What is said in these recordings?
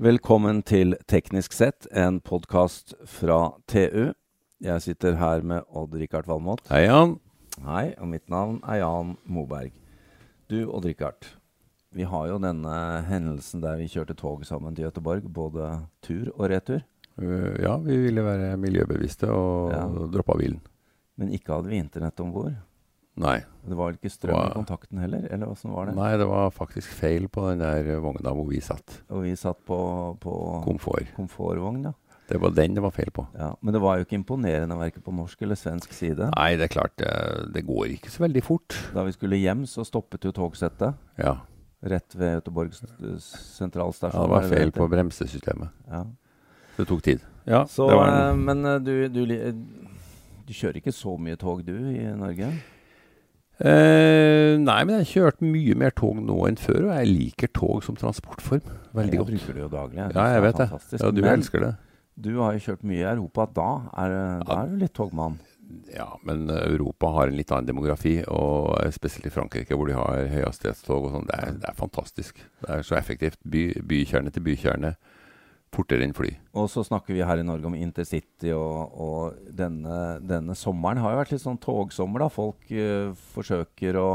Velkommen til Teknisk sett, en podkast fra TU. Jeg sitter her med Odd-Rikard Valmot. Hei, Jan. Hei, og mitt navn er Jan Moberg. Du, Odd-Rikard. Vi har jo denne hendelsen der vi kjørte tog sammen til Göteborg, både tur og retur. Uh, ja, vi ville være miljøbevisste og Ja. droppa bilen. Men ikke hadde vi internett om bord. Nei. Det var ikke strøm i Hva- kontakten heller, eller var det? Nei, det var faktisk feil på den der vogna hvor vi satt. Og vi satt på, på Komfort. komfortvogn, ja. Det var den det var feil på. ja. Men det var jo ikke imponerende verken på norsk eller svensk side. Nei, det er klart, det, det går ikke så veldig fort. Da vi skulle hjem, så stoppet jo togsettet Ja, rett ved Göteborgs eh, ja sentralstasjon. det var feil på bremsesystemet. Ja. Det tok tid. Ja, Så, var eh, en, men eh, du, du, eh, du kjører ikke så mye tog, du, i Norge? Eh, Nei, men jeg har kjørt mye mer tog nå enn før, og jeg liker tog som transportform veldig jeg godt. bruker det jo daglig. Ja, synes jeg vet det. Ja, du Men elsker det. du har jo kjørt mye i Europa. Da er, da Ja. er du litt togmann. Ja, men Europa har en litt annen demografi, og spesielt i Frankrike hvor de har høyhastighetstog og sånn. Det, det er fantastisk. Det er så effektivt. By, bykjerne til bykjerne. Fortere enn fly. Og så snakker vi her i Norge om intercity, og, og denne, denne sommeren har jo vært litt sånn togsommer. da. Folk eh, forsøker å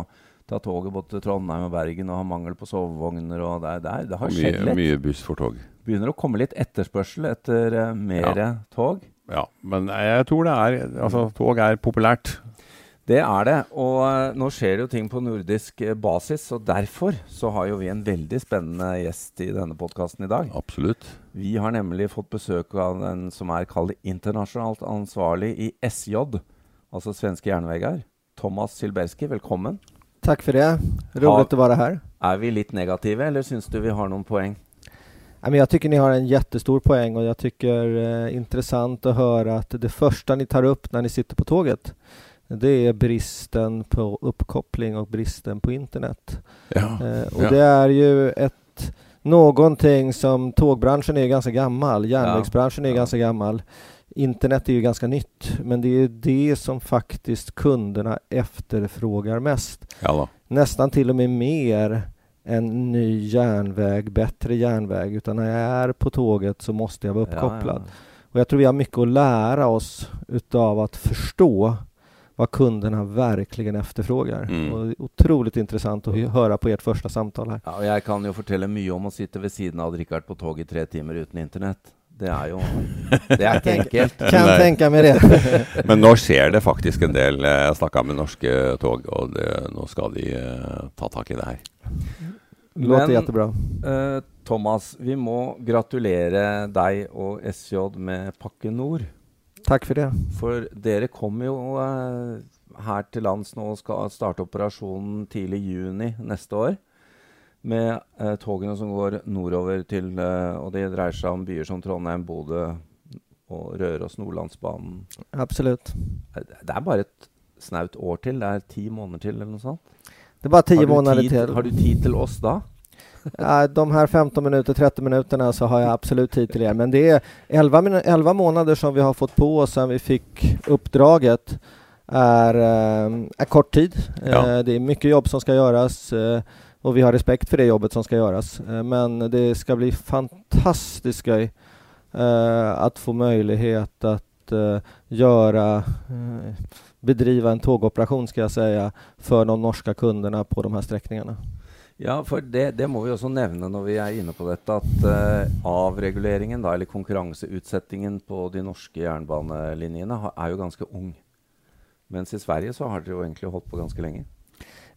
ta toget både til Trondheim og Bergen og har mangel på sovevogner. og Det, er, det, det har Og skjedd mye, litt. mye buss for tog. Begynner å komme litt etterspørsel etter uh, mer Ja. tog. Ja, men jeg tror det er Altså, tog er populært. Det er det. Og eh, nå skjer det jo ting på nordisk eh, basis, og derfor så har jo vi en veldig spennende gjest i denne podkasten i dag. Absolutt. Vi har nemlig fått besøk av den som er kalt internasjonalt ansvarlig i SJ, altså Svenske Jernvägar. Thomas Silberski, velkommen. Tack för det. Roligt att vara här. Er vi litt negative, eller syns du vi har noen poeng? Men Jag tycker ni har en jättestor poäng och jag tycker eh, intressant att höra att det första ni tar upp när ni sitter på tåget det är bristen på uppkoppling och bristen på internet. Ja. Eh, och Ja. det är ju ett någonting som tågbranschen är ju ganska gammal, järnvägsbranschen är Ja. ganska gammal. Internet är ju ganska nytt, men det är det som faktiskt kunderna efterfrågar mest. ja da. nästan till och med mer en ny järnväg, bättre järnväg, utan när jag är på tåget så måste jag vara uppkopplad. Och jag tror vi har mycket att lära oss utav att förstå vad kunderna verkligen efterfrågar. Mm. Och det är otroligt intressant att höra på ert första samtal här. ja. ja, og jeg kan jo fortelle mye om å sitte ved siden av Richard på tog i tre timer uten internett. Det er jo Det er ikke enkelt. Kan Nej. tänka mig det. Men nå skjer det faktisk en del. Jeg snakka med norske tog, og det, nå skal de eh, ta tak i det her. Låter Men- jättebra. Eh, Thomas, vi må gratulere deg og SJ med Pakke Nord. Tack för det. For dere kommer jo eh, her til lands nå og skal starte operasjonen tidlig i juni neste år. Med eh, togene som går nordover til eh, Og det dreier seg om byer som Trondheim, Bodø og Røros, Nordlandsbanen. Absolut. Det er bare et snaut år til. Det er ti måneder til, eller noe sånt. Det är bara tio månader tid, till. har du tid til oss da? Ja, de här 15 minuter, 30 minuterna så har jag absolut tid till er. Men det är 11, minu- 11 månader som vi har fått på oss sedan vi fick uppdraget är, eh, är kort tid. Ja. Eh, Det är mycket jobb som ska göras eh, och vi har respekt för det jobbet som ska göras. Men det ska bli fantastiskt skoj att få möjlighet att göra bedriva en tågoperation ska jag säga för de norska kunderna på de här sträckningarna. Ja, for det, det må vi også nevne når vi er inne på dette, at uh, avreguleringen, da, eller konkurranseutsettingen på de norske jernbanelinjene, ha, er jo ganske ung. Mens i Sverige så har dere jo egentlig holdt på ganske lenge.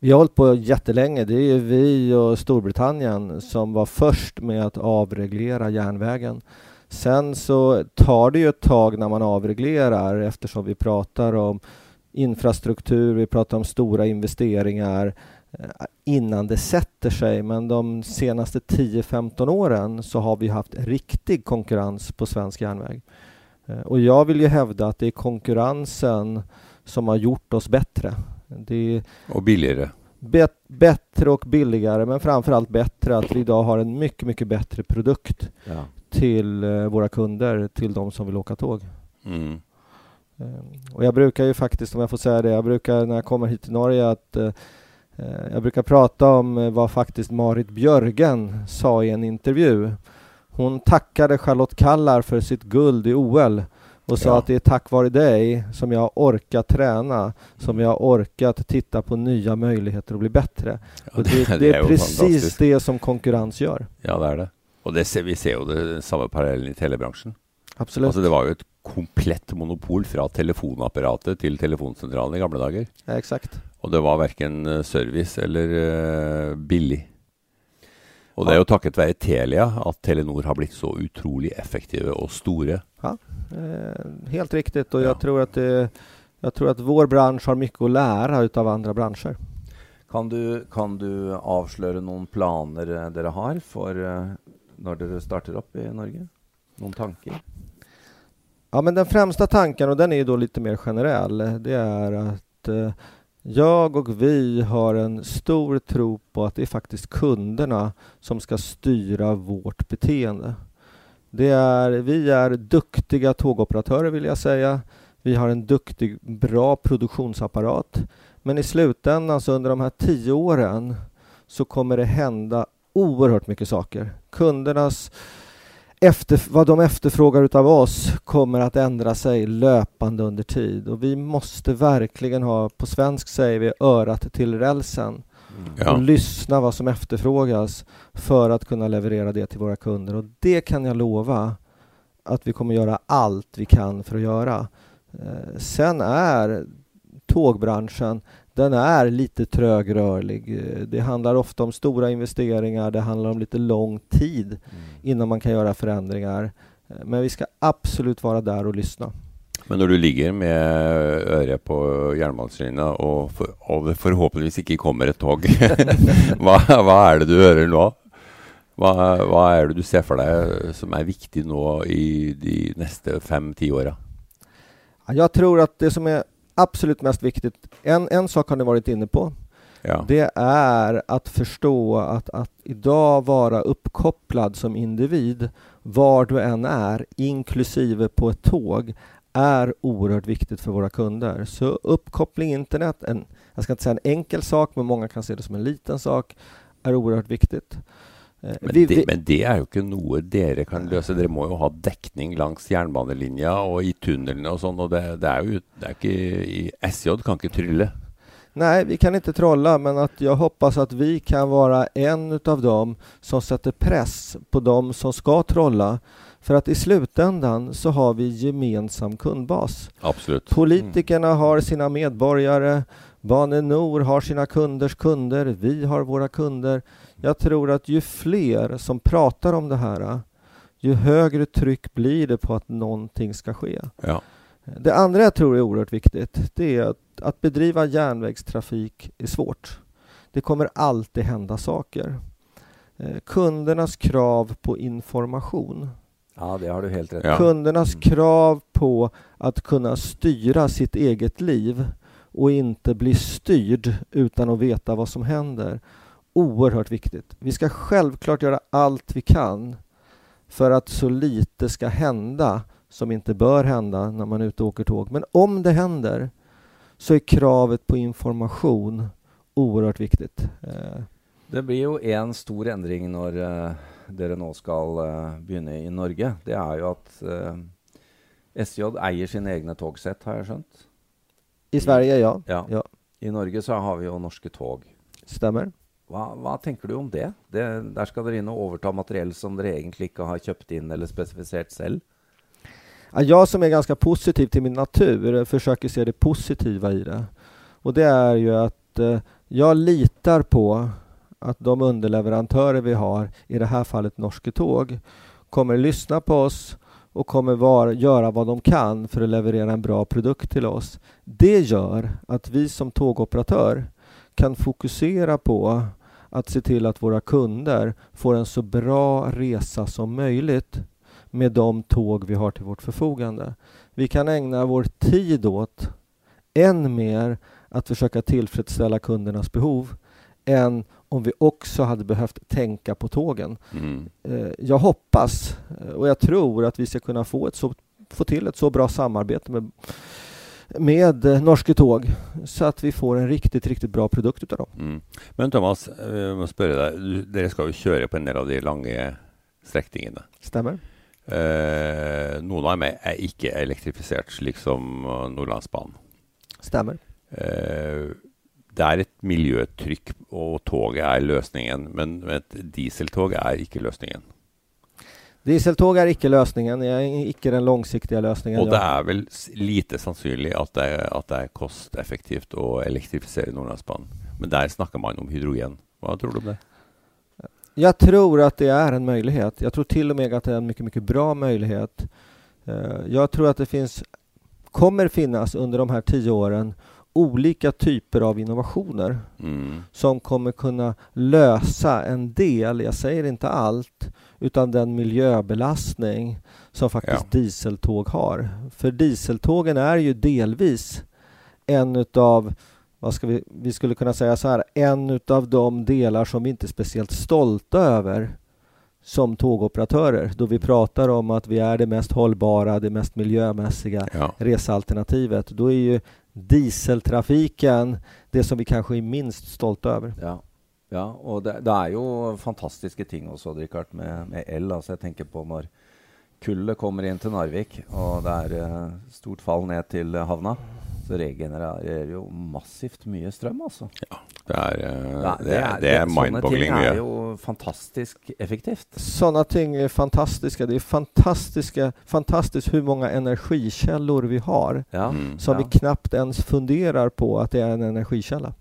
Vi har hållit på jättelänge. Det är ju vi och Storbritannien som var först med att avreglera järnvägen. Sen så tar det ju ett tag när man avreglerar eftersom vi pratar om infrastruktur, vi pratar om stora investeringar innan det sätter sig. Men de senaste 10-15 åren så har vi haft riktig konkurrens på svensk järnväg. Eh, Och jag vill ju hävda att det är konkurrensen som har gjort oss bättre. Billigere. bet- bättre och billigare, men framförallt bättre att vi idag har en mycket, mycket bättre produkt Ja. till eh, våra kunder, till de som vill åka tåg. Mm. Eh, Och jag brukar ju faktiskt, om jag får säga det, jag brukar när jag kommer hit till Norge att eh, eh, jag brukar prata om eh, vad faktiskt Marit Björgen sa i en intervju. Hon tackade Charlotte Kallar för sitt guld i OL och sa Ja. att det är tack vare dig som jag har orkat träna, som jag har orkat titta på nya möjligheter att bli bättre. Och det, det är jo precis det som konkurrens gör. Ja, det er det. Og det ser, vi ser jo det samme parallellen i telebransjen. Absolut. Altså, det var jo et komplett monopol fra telefonapparatet til telefonsentralen i gamle dager. Ja, exakt. Og det var verken eh, service eller eh, billig. Og det er jo takket være Telia at Telenor har blitt så utrolig effektive og store. Eh, helt riktigt och Ja. jag tror att det, jag tror att vår bransch har mycket att lära utav andra branscher. Kan du, kan du avsløre noen planer dere har for eh, når dere starter opp i Norge? Noen tanker? Ja, men den främsta tanken, och den är ju då lite mer generell, det är att eh, jag och vi har en stor tro på att det är faktiskt kunderna som ska styra vårt beteende. Det är, vi är duktiga tågoperatörer vill jag säga. Vi har en duktig, bra produktionsapparat. Men i slutändan, alltså under de här tio åren, så kommer det hända oerhört mycket saker. Kundernas efter, vad de efterfrågar utav oss kommer att ändra sig löpande under tid och vi måste verkligen ha, på svensk säger vi, örat till rälsen Ja. och lyssna vad som efterfrågas för att kunna leverera det till våra kunder och det kan jag lova att vi kommer göra allt vi kan för att göra. Eh, sen är tågbranschen den är lite trögrörlig. Det handlar ofta om stora investeringar, det handlar om lite lång tid innan man kan göra förändringar. Men vi ska absolut vara där och lyssna. Men når du ligger med øret på og, for, og det forhåpentligvis ikke kommer et tog, hva, hva er det du hører nå? Hva, hva er det du ser for deg som er viktig nå i de neste fem-ti åra? Ja, Jag tror att det som är absolut mest viktigt, en, en sak har ni varit inne på, Ja. det är att förstå att, att idag vara uppkopplad som individ var du än är, inklusive på ett tåg, är oerhört viktigt för våra kunder. Så uppkoppling internet, en, jag ska inte säga en enkel sak, men många kan se det som en liten sak, är oerhört viktigt. Eh, Men, vi- det, men det er jo ikke noe dere kan løse. Dere må jo ha dekning langs jernbanelinja og i tunnelene og sånn. Og det, det er jo det er ikke, i SJ kan ikke trylle. Nej, vi kan inte trolla, men att jag hoppas att vi kan vara en utav dem som sätter press på dem som ska trolla. För att i slutändan så har vi gemensam kundbas. Absolutt. Politikerna har sina medborgare, Bane Nor har sina kunders kunder, vi har våra kunder. Jag tror att ju fler som pratar om det här, ju högre tryck blir det på att någonting ska ske. Ja. Det andra jag tror är oerhört viktigt, det är att, att bedriva järnvägstrafik är svårt. Det kommer alltid hända saker. Eh, Kundernas krav på information, Ja, det har du helt rett i. Ja. kundernas Mm. krav på att kunna styra sitt eget liv och inte bli styrd utan att veta vad som händer. Oerhört viktigt. Vi ska självklart göra allt vi kan för att så lite ska hända som inte bör hända när man är ute och åker tåg. Men om det händer så är kravet på information oerhört viktigt. Eh, Det blir jo en stor endring når eh, dere nå skal eh, begynne i Norge. Det er jo at eh, SJ eier sine egne togsett, har jeg skjønt. I Sverige, ja. Ja. Ja. I Norge så har vi jo norske tog. Stämmer. Hva, hva tenker du om det? det? Der skal dere inn og overta materiell som dere egentlig ikke har kjøpt inn eller spesifisert selv. Jag som är ganska positiv till min natur eh, försöker se det positiva i det. Och det är ju att eh, jag litar på att de underleverantörer vi har, i det här fallet Norske Tåg, kommer lyssna på oss och kommer var, göra vad de kan för att leverera en bra produkt till oss. Det gör att vi som tågoperatör kan fokusera på att se till att våra kunder får en så bra resa som möjligt med de tåg vi har till vårt förfogande. Vi kan ägna vår tid åt än mer att försöka tillfredsställa kundernas behov än om vi också hade behövt tänka på tågen. Mm. Eh, Jag hoppas eh, och jag tror att vi ska kunna få, ett så, få till ett så bra samarbete med, med eh, Norske Tåg så att vi får en riktigt, riktigt bra produkt utav dem. Mm. Men Thomas, eh, jeg må spørre deg. Du, dere skal jo kjøre på en del av de lange strekningene. Stemmer. Eh, noen av dem er ikke elektrifisert, slik som eh, Nordlandsbanen. Stemmer. Eh, det er et miljøtrykk, og toget er løsningen. Men et dieseltog er ikke løsningen. Dieseltog er ikke løsningen, er ikke den langsiktige løsningen. Og det er vel lite sannsynlig at det, er, at det er kosteffektivt å elektrifisere Nordlandsbanen. Men der snakker man om hydrogen. Hva tror du om det? Jag tror att det är en möjlighet. Jag tror till och med att det är en mycket, mycket bra möjlighet. Eh, jag tror att det finns, kommer finnas under de här tio åren olika typer av innovationer mm. som kommer kunna lösa en del, jag säger inte allt, utan den miljöbelastning som faktiskt ja. dieseltåg har. För dieseltågen är ju delvis en utav vad ska vi, vi skulle kunna säga så här, en av de delar som vi inte är speciellt stolta över som tågoperatörer då vi pratar om att vi är det mest hållbara, det mest miljömässiga ja. resealternativet. Då är ju dieseltrafiken det som vi kanske är minst stolta över. Ja, ja och det, det är ju fantastiska ting också, Richard, med, med el. Alltså jag tänker på när kullet kommer in till Narvik och det är uh, stort fall ner till havna så regenererer jo massivt mye strøm, altså. Ja, det er, uh, ja, det, er, det er mindboggling mye. Sånne ting er jo fantastisk effektivt. Sånne ting er fantastiske. Det er fantastiske, fantastisk hvor mange energikällor vi har ja. mm. som ja. vi knapt ens funderer på at det er en energikälla.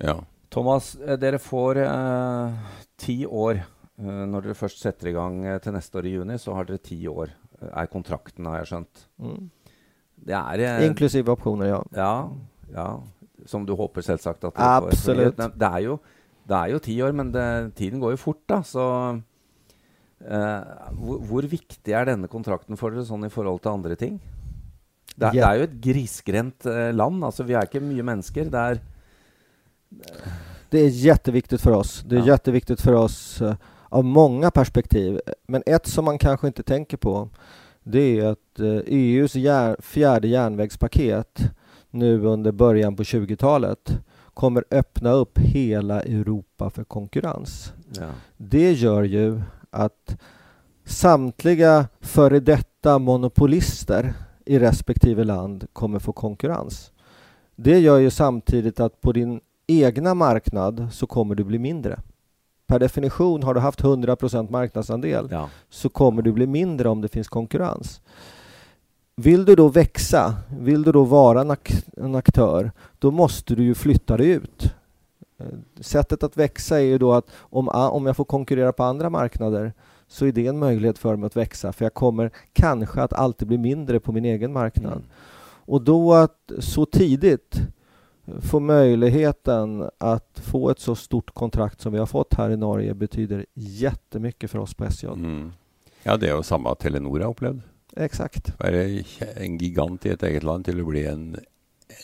Ja. Thomas, eh, dere får eh, ti år. Eh, når dere først setter i gang eh, til neste år i juni, så har dere ti år, er kontrakten, har jeg skjønt. Mm. Det er, Inklusive opsjoner, ja. ja. Ja, Som du håper selvsagt at Absolutt. får. Det er, jo, det er jo ti år, men det, tiden går jo fort, da. Så eh, hvor, hvor, viktig er denne kontrakten for dere sånn i forhold til andre ting? Det er, yeah. det er jo et grisgrendt eh, land. altså Vi er ikke mye mennesker. Det er Det är jätteviktigt för oss. Det är ja. jätteviktigt för oss uh, av många perspektiv. Men ett som man kanske inte tänker på det är att EUs eh, e jär, fjärde järnvägspaket nu under början på 20-talet kommer öppna upp hela Europa för konkurrens. Ja. Det gör ju att samtliga före detta monopolister i respektive land kommer få konkurrens. Det gör ju samtidigt att på din egna marknad så kommer du bli mindre per definition har du haft 100% marknadsandel ja. så kommer du bli mindre om det finns konkurrens. Vill du då växa, vill du då vara en, ak en aktör, då måste du ju flytta dig ut. Eh, sättet att växa är ju då att om, om jag får konkurrera på andra marknader så är det en möjlighet för mig att växa för jag kommer kanske att alltid bli mindre på min egen marknad. Mm. Och då att så tidigt få möjligheten att få ett så stort kontrakt som vi har fått här i Norge betyder jättemycket för oss på SJ. Mm. Ja, det är ju samma Telenor har upplevt. Exakt. Vara en gigant i ett eget land till att bli en,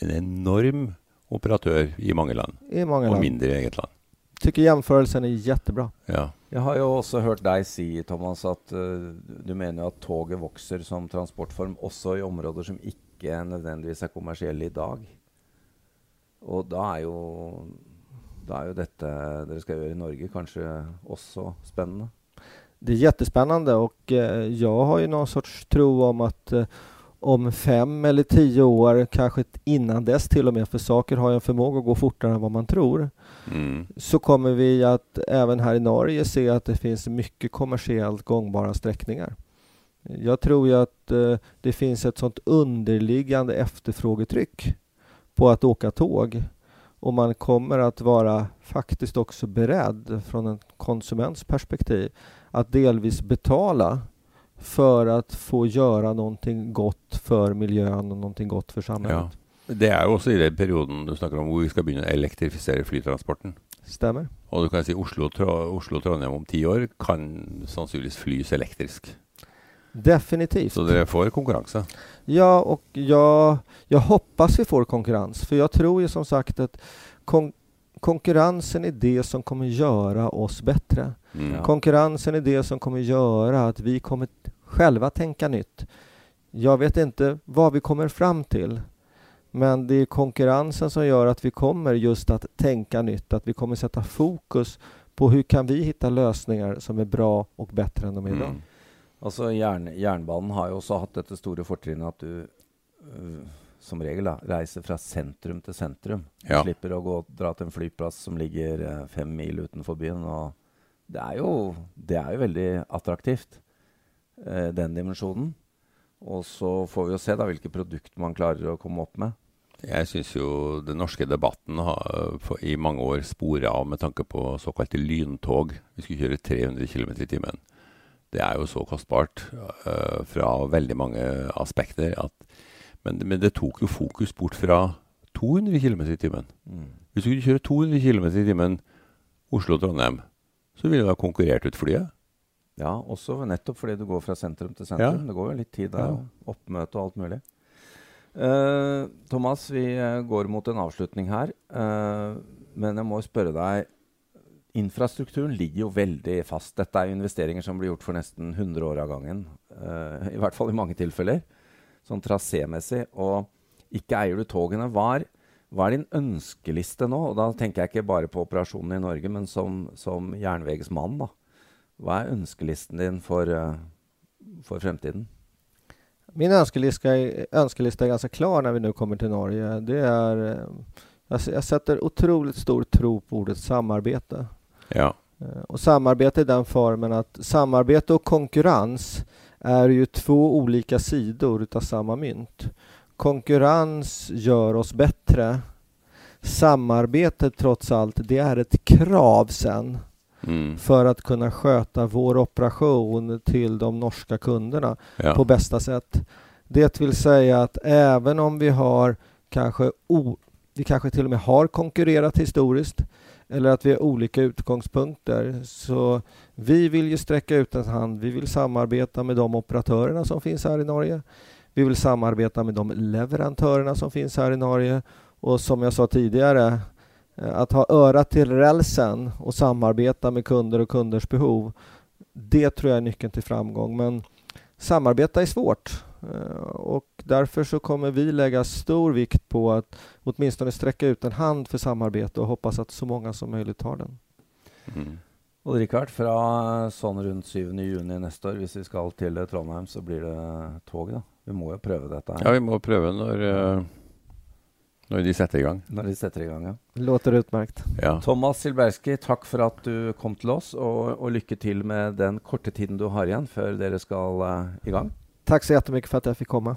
en enorm operatör i många land. I många och land. mindre i eget land. Tycker jämförelsen är jättebra. Ja. Jag har ju också hört dig säga, Thomas, att uh, du menar att tåget växer som transportform också i områden som inte nödvändigtvis är kommersiella idag. Och då är ju, då är ju detta det ska göra i Norge kanske också spännande. Det är jättespännande och eh, jag har ju någon sorts tro om att eh, om fem eller tio år, kanske innan dess till och med, för saker har ju en förmåga att gå fortare än vad man tror, mm. så kommer vi att även här i Norge se att det finns mycket kommersiellt gångbara sträckningar. Jag tror ju att eh, det finns ett sånt underliggande efterfrågetryck på att åka tåg. Och man kommer att vara faktiskt också beredd från en konsuments perspektiv att delvis betala för att få göra någonting gott för miljön och någonting gott för samhället. Ja. Det är också i den perioden du snackar om, hvor vi ska börja elektrifiera flytransporten. Stämmer. Och du kan säga Oslo-Trondheim om tio år kan sannolikt flys elektriskt. Definitivt. Så det får konkurrens? Ja, och jag, jag hoppas vi får konkurrens. För jag tror ju som sagt att kon konkurrensen är det som kommer göra oss bättre. Mm. Konkurrensen är det som kommer göra att vi kommer själva tänka nytt. Jag vet inte vad vi kommer fram till. Men det är konkurrensen som gör att vi kommer just att tänka nytt, att vi kommer sätta fokus på hur kan vi hitta lösningar som är bra och bättre än de är idag. Mm. Altså, jern, Jernbanen har jo også hatt dette store fortrinnet at du øh, som regel da, reiser fra sentrum til sentrum. Ja. slipper å gå, dra til en flyplass som ligger eh, fem mil utenfor byen. Og det, er jo, det er jo veldig attraktivt, eh, den dimensjonen. Og så får vi jo se da hvilke produkt man klarer å komme opp med. Jeg syns jo den norske debatten har i mange år sporet av med tanke på såkalte lyntog. Vi skulle kjøre 300 km i timen. Det er jo så kostbart eh, fra veldig mange aspekter. At, men, men det tok jo fokus bort fra 200 km i timen. Mm. Hvis du kunne kjøre 200 km i timen Oslo-Trondheim, så ville du ha konkurrert ut flyet. Ja, også nettopp fordi du går fra sentrum til sentrum. Ja. Det går jo litt tid der, Ja. og oppmøte og alt mulig. Eh, Thomas, vi eh, går mot en avslutning her. Eh, men jeg må spørre deg Infrastrukturen ligger jo veldig fast. Dette er jo investeringer som blir gjort for nesten 100 år av gangen. eh, I hvert fall i mange tilfeller. Sånn trasémessig. Og ikke eier du togene. Hva er, hva er din ønskeliste nå? Og da tenker jeg ikke bare på operasjonen i Norge, men som, som jernvegsmann. da. Hva er ønskelisten din for, eh, for fremtiden? Min önskelista är, önskelista är ganska klar när vi nu kommer till Norge. Det är, eh, jag, s- jag sätter otroligt stor tro på ordet samarbete. Ja. Eh, Och samarbete i den formen att samarbete och konkurrens är ju två olika sidor utav samma mynt. Konkurrens gör oss bättre. Samarbete trots allt, det är ett krav sen Mm. för att kunna sköta vår operation till de norska kunderna ja. på bästa sätt. Det vill säga att även om vi har kanske o, vi kanske till och med har konkurrerat historiskt eller att vi har olika utgångspunkter så vi vill ju sträcka ut en hand. Vi vill samarbeta med de operatörerna som finns här i Norge. Vi vill samarbeta med de leverantörerna som finns här i Norge och som jag sa tidigare eh, att ha örat till rälsen och samarbeta med kunder och kunders behov. Det tror jag är nyckeln till framgång. Men samarbeta är svårt och därför så kommer vi lägga stor vikt på att åtminstone sträcka ut en hand för samarbete och hoppas att så många som möjligt tar den. Mm. Rikard, fra sånn rundt 7. juni neste år, hvis vi skal til Trondheim, så blir det tog, da. Vi må jo prøve dette her ja, vi må prøve når, eh, når de setter i gang. når de setter i gang. ja. Låter utmärkt. Ja. Thomas Silberski, takk for at du kom til oss, og, og lykke til med den korte tiden du har igjen før dere skal eh, i gang. Tack så jättemycket för att jag fick komma.